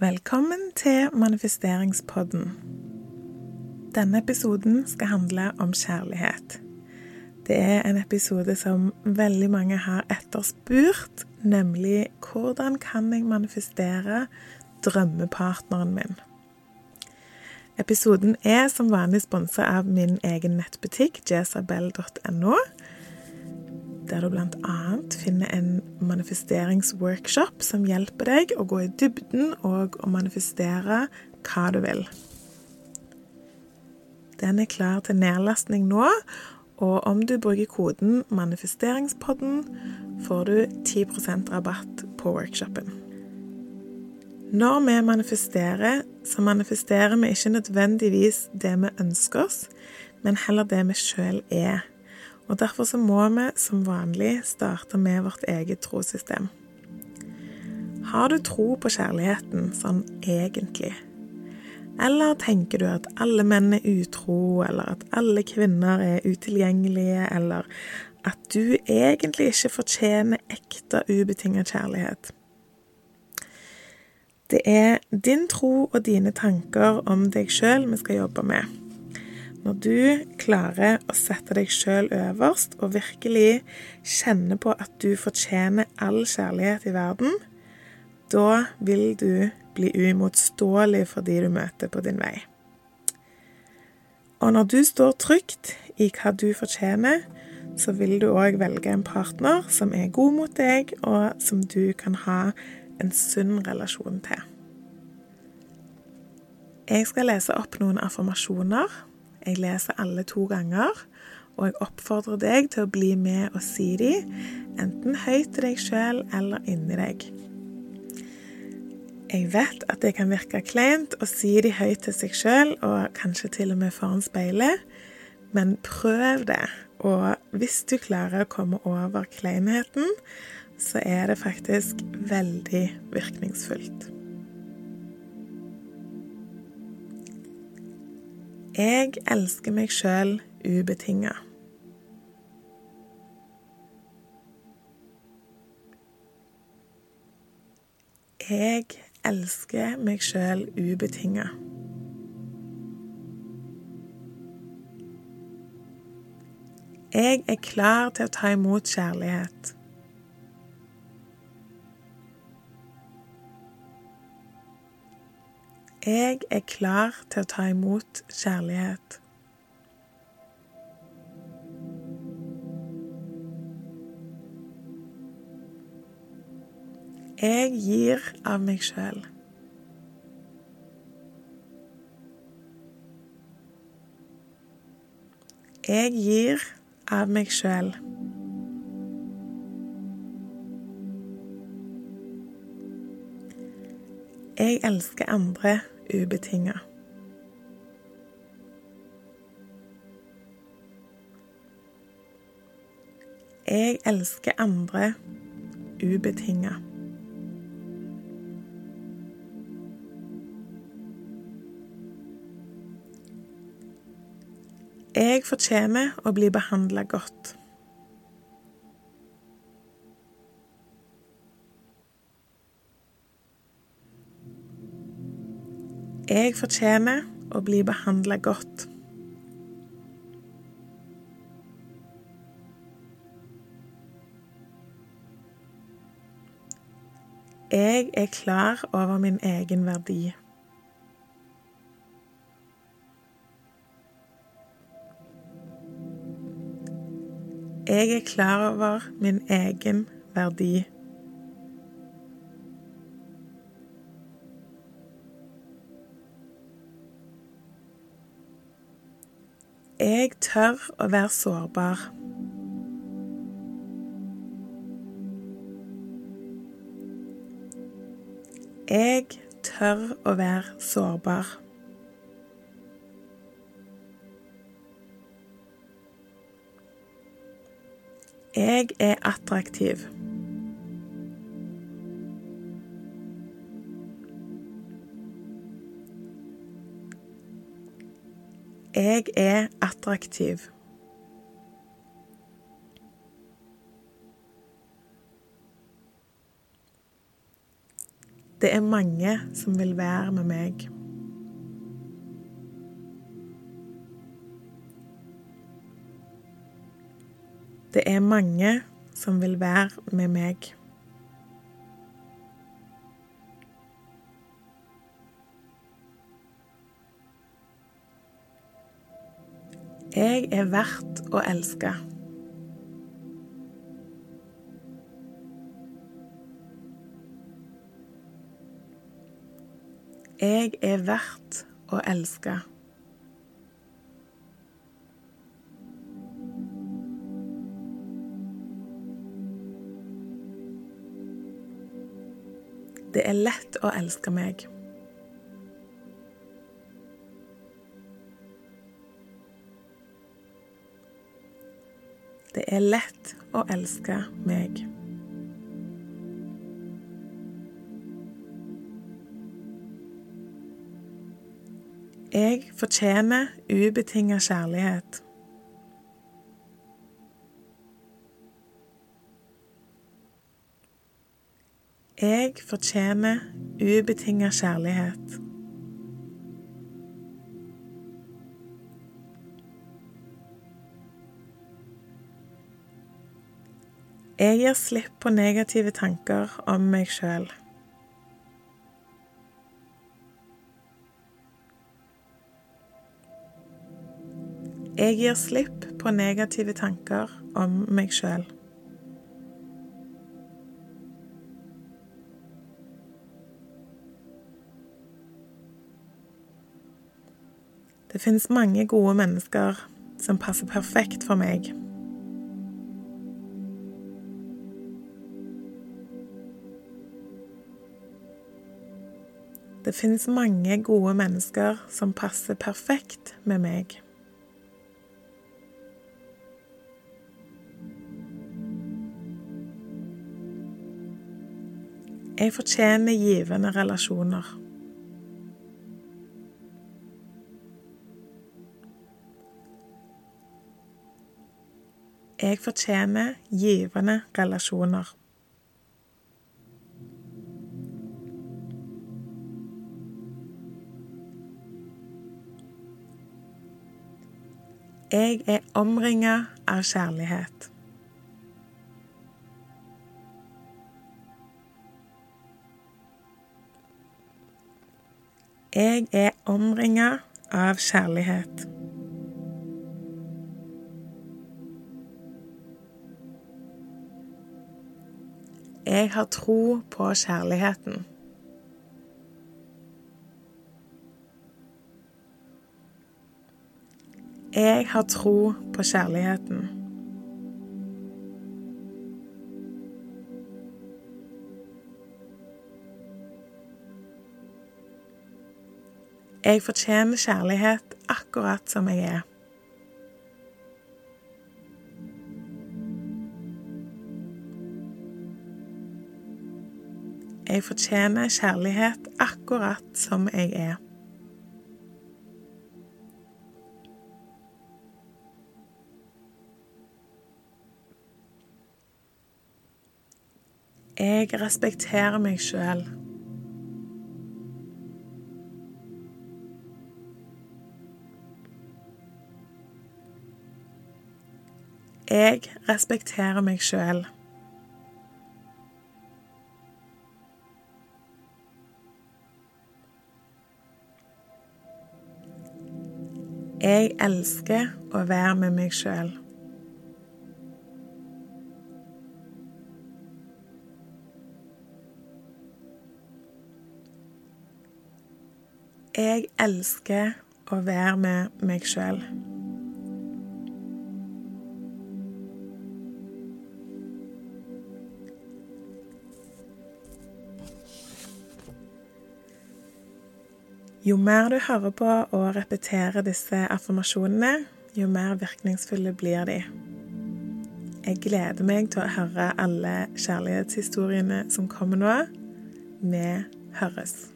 Velkommen til manifesteringspodden. Denne episoden skal handle om kjærlighet. Det er en episode som veldig mange har etterspurt, nemlig hvordan kan jeg manifestere drømmepartneren min? Episoden er som vanlig sponsa av min egen nettbutikk, jesabel.no der du bl.a. finner en manifesteringsworkshop som hjelper deg å gå i dybden og å manifestere hva du vil. Den er klar til nedlastning nå, og om du bruker koden 'manifesteringspodden', får du 10% rabatt på workshopen. Når vi manifesterer, så manifesterer vi ikke nødvendigvis det vi ønsker oss, men heller det vi sjøl er. Og Derfor så må vi som vanlig starte med vårt eget trossystem. Har du tro på kjærligheten sånn egentlig? Eller tenker du at alle menn er utro, eller at alle kvinner er utilgjengelige, eller at du egentlig ikke fortjener ekte, ubetinget kjærlighet? Det er din tro og dine tanker om deg sjøl vi skal jobbe med. Når du klarer å sette deg sjøl øverst og virkelig kjenne på at du fortjener all kjærlighet i verden, da vil du bli uimotståelig for de du møter på din vei. Og når du står trygt i hva du fortjener, så vil du òg velge en partner som er god mot deg, og som du kan ha en sunn relasjon til. Jeg skal lese opp noen affirmasjoner jeg leser alle to ganger, og jeg oppfordrer deg til å bli med og si de, enten høyt til deg sjøl eller inni deg. Jeg vet at det kan virke kleint å si de høyt til seg sjøl, og kanskje til og med foran speilet, men prøv det. Og hvis du klarer å komme over kleinheten, så er det faktisk veldig virkningsfullt. Jeg elsker meg sjøl ubetinga. Jeg elsker meg sjøl ubetinga. Jeg er klar til å ta imot kjærlighet. Jeg er klar til å ta imot kjærlighet. Jeg gir av meg sjøl. Jeg gir av meg sjøl. Jeg elsker andre ubetinga. Jeg elsker andre ubetinga. Jeg fortjener å bli behandla godt. Jeg fortjener å bli behandla godt. Jeg er klar over min egen verdi. Jeg er klar over min egen verdi. Jeg tør å være sårbar. Jeg tør å være sårbar. Jeg er attraktiv. Jeg er attraktiv. Det er mange som vil være med meg. Det er mange som vil være med meg. Jeg er verdt å elske. Jeg er verdt å elske. Det er lett å elske meg. Det er lett å elske meg. Jeg fortjener ubetinga kjærlighet. Jeg fortjener ubetinga kjærlighet. Jeg gir slipp på negative tanker om meg sjøl. Jeg gir slipp på negative tanker om meg sjøl. Det finnes mange gode mennesker som passer perfekt for meg. Det finnes mange gode mennesker som passer perfekt med meg. Jeg fortjener givende relasjoner. Jeg fortjener givende relasjoner. Jeg er omringa av kjærlighet. Jeg er omringa av kjærlighet. Jeg har tro på kjærligheten. Jeg har tro på kjærligheten. Jeg fortjener kjærlighet akkurat som jeg er. Jeg fortjener kjærlighet akkurat som jeg er. Jeg respekterer meg sjøl. Jeg respekterer meg sjøl. Jeg elsker å være med meg sjøl. Jeg elsker å være med meg sjøl. Jo mer du hører på og repeterer disse affirmasjonene, jo mer virkningsfulle blir de. Jeg gleder meg til å høre alle kjærlighetshistoriene som kommer nå. Vi høres.